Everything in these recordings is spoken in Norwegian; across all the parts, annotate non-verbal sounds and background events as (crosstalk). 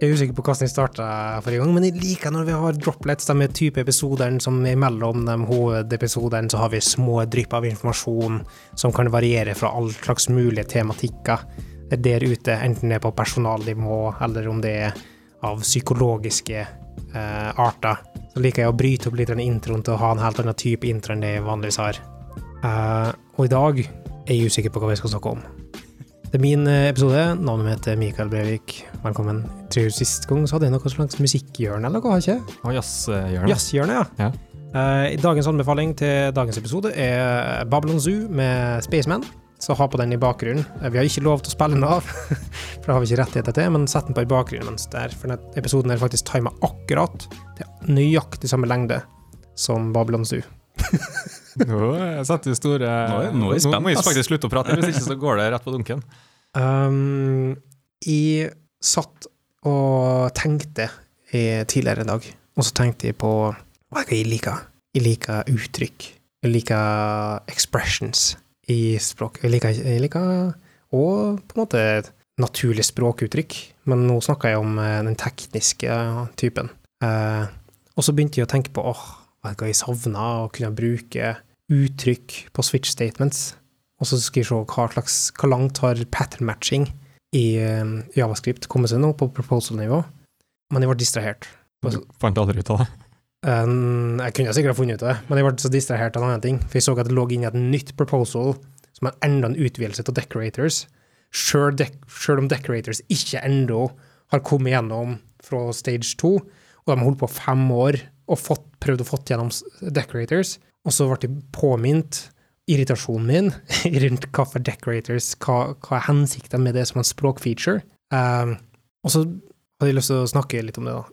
Jeg er usikker på hvordan jeg starta forrige gang, men jeg liker når vi har droplets, de type episodene som er mellom de hovedepisodene, så har vi små drypp av informasjon som kan variere fra all slags mulige tematikker der ute, enten det er på personalnivå, eller om det er av psykologiske eh, arter. Så liker jeg å bryte opp litt den introen til å ha en helt annen type intro enn det jeg vanligvis har. Eh, og i dag er jeg usikker på hva vi skal snakke om. Det er min eh, episode. Navnet mitt er Mikael Brevik. Velkommen. Tror Sist gang så hadde jeg noe slags musikkhjørne eller noe, har jeg ikke? Og jazzhjørne. Jazzhjørne, ja. Ja. Uh, dagens anbefaling til dagens episode er Babylon Zoo med Spaceman. Så ha på den i bakgrunnen. Eh, vi har ikke lov til å spille den av, (laughs) for det har vi ikke rettigheter til, men sett den på i bakgrunnen mens der, for denne episoden er faktisk tima akkurat til nøyaktig samme lengde som Babylon Zoo. (laughs) Nå setter vi store Nå er- nå må vi faktisk slutte å prate, hvis ikke så går det rett på dunken. Um, jeg satt og tenkte tidligere i dag, og så tenkte jeg på hva jeg liker. Jeg liker uttrykk. Jeg liker expressions i språk. Jeg liker, jeg liker og på en måte naturlig språkuttrykk, men nå snakker jeg om eh, den tekniske typen. Eh, og så begynte jeg å tenke på åh, hva jeg savna å kunne bruke uttrykk på switch statements. Og så skal vi se hva, slags, hvor langt har pattern matching i eh, Javascript kommet seg nå, på proposal-nivå. Men jeg ble distrahert. Du Fant aldri ut av det. Um, jeg kunne sikkert ha funnet ut av det, men jeg ble så distrahert av en annen ting. For jeg så at det lå inne i et nytt proposal som er enda en utvidelse av decorators. Sjøl de om decorators ikke ennå har kommet gjennom fra stage 2, og de har holdt på fem år og fått, prøvd å få gjennom decorators, og så ble jeg påminnet irritasjonen min (laughs) rundt hva for decorators, hva, hva er hensikten med det som en språkfeature. Um, og så hadde jeg lyst til å snakke litt om det, da.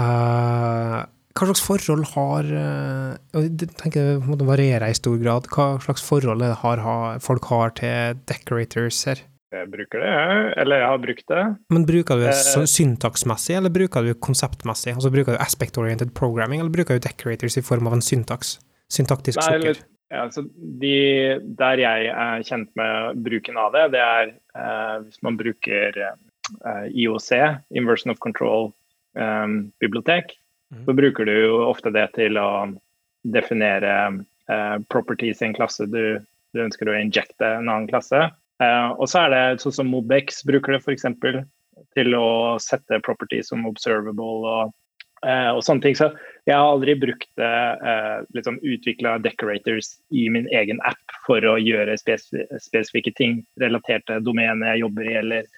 uh, (laughs) hva slags forhold har eh, og Jeg tenker det varierer i stor grad. Hva slags forhold har, har, folk har til decorators her? Jeg bruker det. Eller jeg har brukt det. Men bruker du det Eh. syntaksmessig, eller bruker du konseptmessig? Altså Bruker du aspect-oriented programming, eller bruker du decorators i form av en syntaks? Syntaktisk sukker? Ja, så de, der jeg er kjent med bruken av det, det er eh, hvis man bruker eh, IOC, Inversion of Control eh, bibliotek, Mhm. så bruker du jo ofte det til å definere eh, properties i en klasse du, du ønsker å injecte en annen klasse. Eh, og så er det sånn som Mobex bruker det f.eks. til å sette properties som observable og, eh, og sånne ting. Så jeg har aldri brukt det, eh, liksom utvikla decorators i min egen app for å gjøre spesi spesifikke ting relatert til domenet jeg jobber i, eller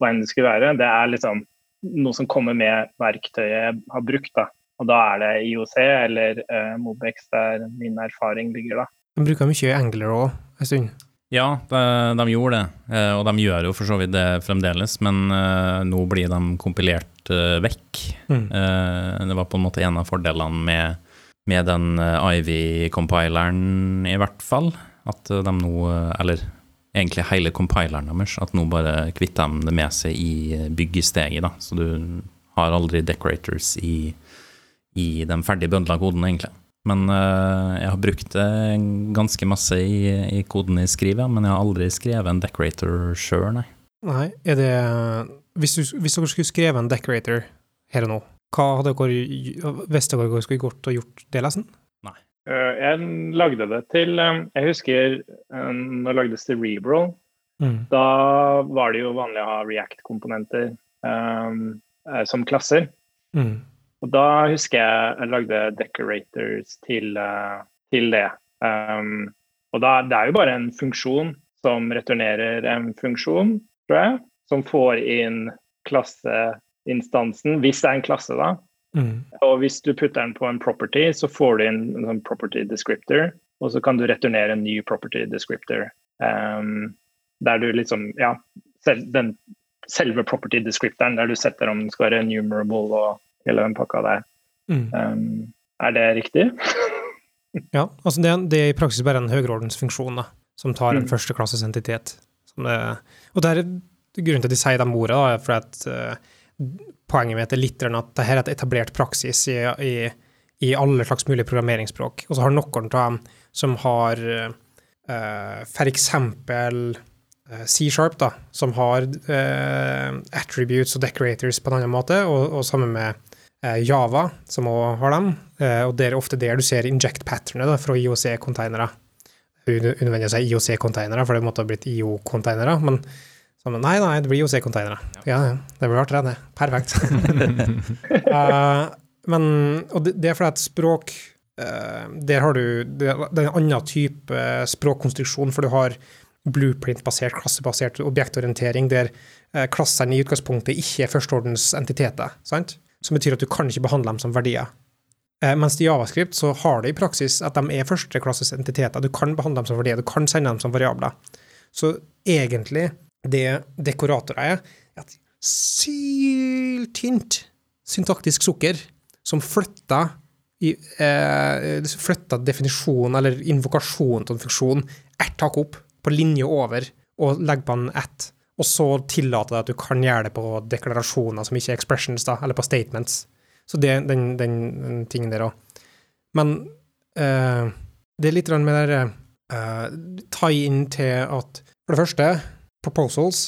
hva enn det skulle være. Det er liksom noe som kommer med verktøyet jeg har brukt. da. Og da er det IOC eller eh, Mobex der min erfaring ligger, da. Jeg bruker mye Angler òg en stund. Ja, de, de gjorde det, eh, og de gjør jo for så vidt det fremdeles, men eh, nå blir de kompilert eh, vekk. Mm. Det var på en måte en av fordelene med, med den Ivy-compileren, i hvert fall. At de nå, eller egentlig hele compileren deres, at nå bare kvitter de det med seg i byggesteget, da. Så du har aldri decorators i, i den ferdig bøndla koden, egentlig. Men uh, jeg har brukt det ganske masse i, i koden jeg skriver, men jeg har aldri skrevet en decorator sjøl, nei. Nei, er det hvis, du, hvis dere skulle skrevet en decorator her og nå, hva hadde dere Visste dere hva skulle gjort og gjort det lesen? Eh, Jeg lagde det til eh, Jeg husker um, når det lagdes til Rebro, Mm. Da var det jo vanlig å ha React-komponenter um, eh, som klasser. Mm. Og da husker jeg jeg lagde decorators til, eh, til det. Um, og da, det er jo bare en funksjon som returnerer en funksjon, tror jeg, som får inn klasseinstansen, hvis det er en klasse, da. Mm. Og hvis du putter den på en property, så får du inn en sånn property descriptor, og så kan du returnere en ny property descriptor. Um, der du liksom, ja, selv, den, selve property descriptoren, der du setter om den skal være numerable og hele den pakka der. Mm. Um, er det riktig? (laughs) Ja, altså det, det er i praksis bare en høyreordensfunksjon da, som tar en Mm. førsteklasses entitet. Som det, og det er grunnen til at de sier de ordene, er for at uh, poenget mitt er litt at dette er et etablert praksis i, i, i alle slags mulige programmeringsspråk. Og så har noen av dem som har uh, eh, C-sharp, da, som har uh, attributes og decorators på en annen måte, og, og sammen med eh, Java, som òg har dem. Eh, og det er ofte der du ser inject-patternet fra IOC-containere. Å si IOC-containere, for det måtte ha blitt IO-containere. Men så, nei, nei, det blir IOC-containere. Ja, ja, det blir artig, det. Perfekt. uh, (laughs) men, og det, det, er fordi at språk uh, Der har du det, det er en annen type språkkonstruksjon, for du har blueprint-basert, klassebasert objektorientering, der uh, klassene i utgangspunktet ikke er førsteordens entiteter. sant? Som betyr at du kan ikke behandle dem som verdier. Eh, mens i Javascript så har det i praksis at de er førsteklasses entiteter. Du kan behandle dem som verdier, du kan sende dem som variabler. Så egentlig, det dekoratorer er, et syltynt syntaktisk sukker som flytter i, eh, flytter definisjonen eller invokasjonen til en funksjon ett hakk opp, på linje over, og legger på en ett. Og så tillater det at du kan gjøre det på deklarasjoner som ikke er expressions, da, eller på statements. Så det, den, den, den tingen der òg. Men uh, det er litt med det uh, tie inn til at For det første, proposals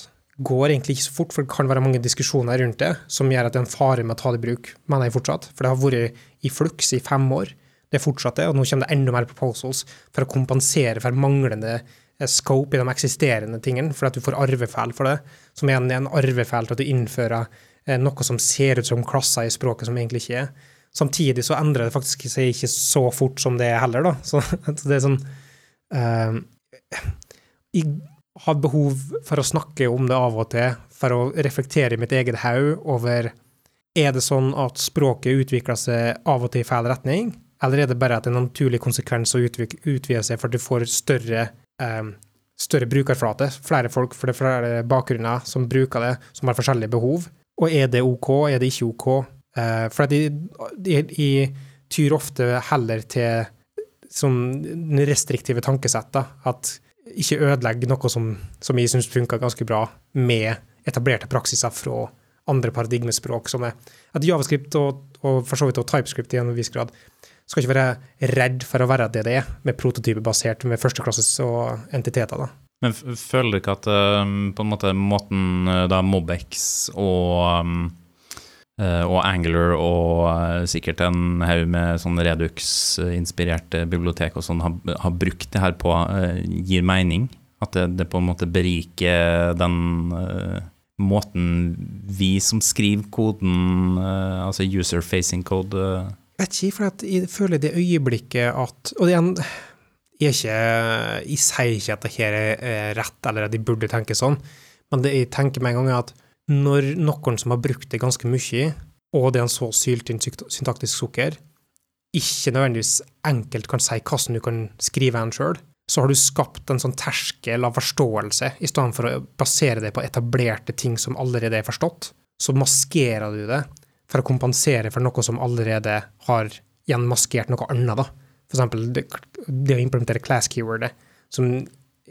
går egentlig ikke så fort, for det kan være mange diskusjoner rundt det som gjør at det er en fare med å ta det i bruk, mener jeg fortsatt. For det har vært i flux i fem år. Det er fortsatt det, og nå kommer det enda mer proposals for å kompensere for manglende eh, scope i de eksisterende tingene, for at du får arvefeil for det, som igjen er en arvefeil til at du innfører Eh, noe som ser ut som klasser i språket som egentlig ikke er. Samtidig så endrer det faktisk seg ikke så fort som det er heller, da. (laughs) Så det er sånn uh, Jeg har behov for å snakke om det av og til, for å reflektere i mitt eget hode over Er det sånn at språket utvikler seg av og til i feil retning, eller er det bare at det en naturlig konsekvens å utvide seg for at du får større um, større brukerflate, flere folk er flere bakgrunner som bruker det, som har forskjellige behov. Og er det OK, er det ikke OK? Uh, for de, tyr ofte heller til som restriktive tankesett. da, At ikke ødelegg noe som, som jeg syns funker ganske bra, med etablerte praksiser fra andre paradigmespråk, som er at javascript og, og for så vidt og typescript i en viss grad skal ikke være redd for å være det det er, med prototyper basert med førsteklasses og entiteter. da. Men føler du ikke at um, på en måte måten uh, da Mobex og um, uh, og Angler og uh, sikkert en haug med sånn Redux-inspirerte bibliotek og sånn har, har, brukt det her på, gir mening? At det, det, på en måte beriker den måten vi som skriver koden, altså user-facing code vet ikke, for jeg føler det øyeblikket at Og er jeg, jeg sier ikke at dette er rett, eller at de burde tenke sånn, men det jeg tenker med en gang, er at når noen som har brukt det ganske mye, og det er en så syltynn syntaktisk sukker, ikke nødvendigvis enkelt kan si hvordan du kan skrive en sjøl, så har du skapt en sånn terskel av forståelse, i stedet for å basere det på etablerte ting som allerede er forstått. Så maskerer du det for å kompensere for noe som allerede har gjenmaskert noe annet, da. For eksempel det, det å implementere class keywordet, som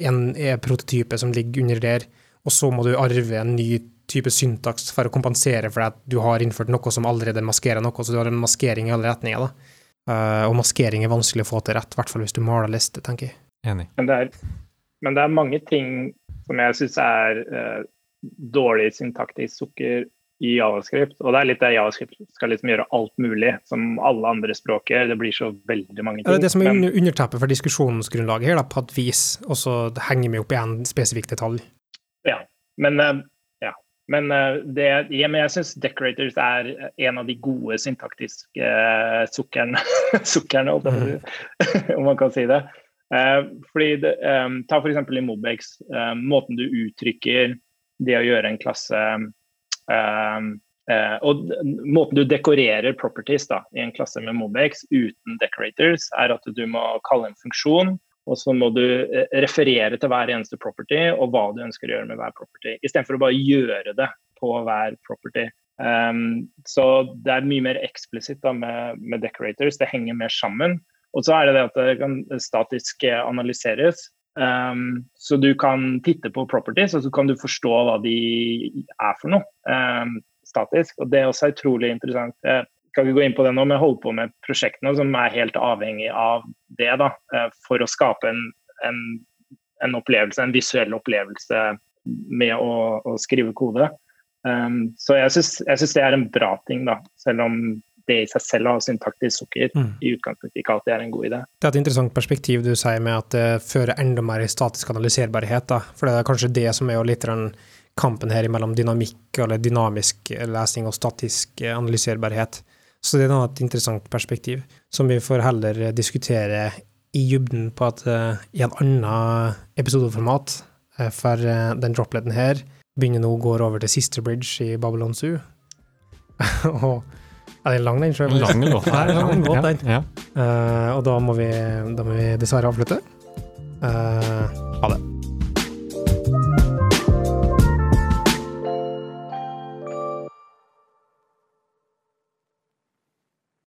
en er prototype som ligger under der, og så må du arve en ny type syntaks for å kompensere for at du har innført noe som allerede maskerer noe, så du har en maskering i alle retninger. da. Uh, og maskering er vanskelig å få til rett, i hvert fall hvis du maler liste, tenker jeg. Enig. Men det er, men det er mange ting som jeg syns er uh, dårlig syntaktisk sukker i javascript. Og det er litt det javascript skal liksom gjøre alt mulig, som alle andre språker. Det blir så veldig mange ting. Det er som er under, underteppet for diskusjonsgrunnlaget her, da, på et vis, og så henger vi opp i en spesifikk detalj. Ja, men, eh, ja. men, eh, det, ja, men jeg syns decorators er en av de gode syntaktiske uh, sukkerne, (laughs) sukkerne (laughs) om man kan si det. Fordi det, um, Ta f.eks. i Mobex. Uh, måten du uttrykker det å gjøre en klasse Um, og Måten du dekorerer properties da, i en klasse med Mobex uten decorators, er at du må kalle en funksjon, og så må du eh, referere til hver eneste property og hva du ønsker å gjøre med hver property, istedenfor å bare gjøre det på hver property. Um, så det er mye mer eksplisitt med, med, decorators, det henger mer sammen. Og så er det det at det kan statisk analyseres. Um, så du kan titte på properties, og så kan du forstå hva de er for noe um, statisk. Og det er også utrolig interessant. Jeg skal ikke gå inn på det nå, men jeg holder på med prosjektene som er helt avhengig av det da, uh, for å skape en, en, en, opplevelse, en visuell opplevelse med å, å skrive kode. Um, så jeg syns det er en bra ting, da, selv om det i seg selv har syntaktisk sukker. Mm. I utgangspunktet ikke alltid er en god idé. Det er et interessant perspektiv du sier med at det fører enda mer i statisk analyserbarhet. Da. For det er kanskje det som er jo litt den kampen her mellom dynamikk eller dynamisk lesing og statisk analyserbarhet. Så det er et interessant perspektiv, som vi får heller diskutere i dybden på at uh, i en annen episodeformat. Uh, for uh, den dropleten her begynner nå å gå over til Sister Bridge i Babylon Zoo. (laughs) og ja, det er lang, den. En lang lang låt, den. Ja. og da må, vi, da må vi dessverre avslutte. Uh,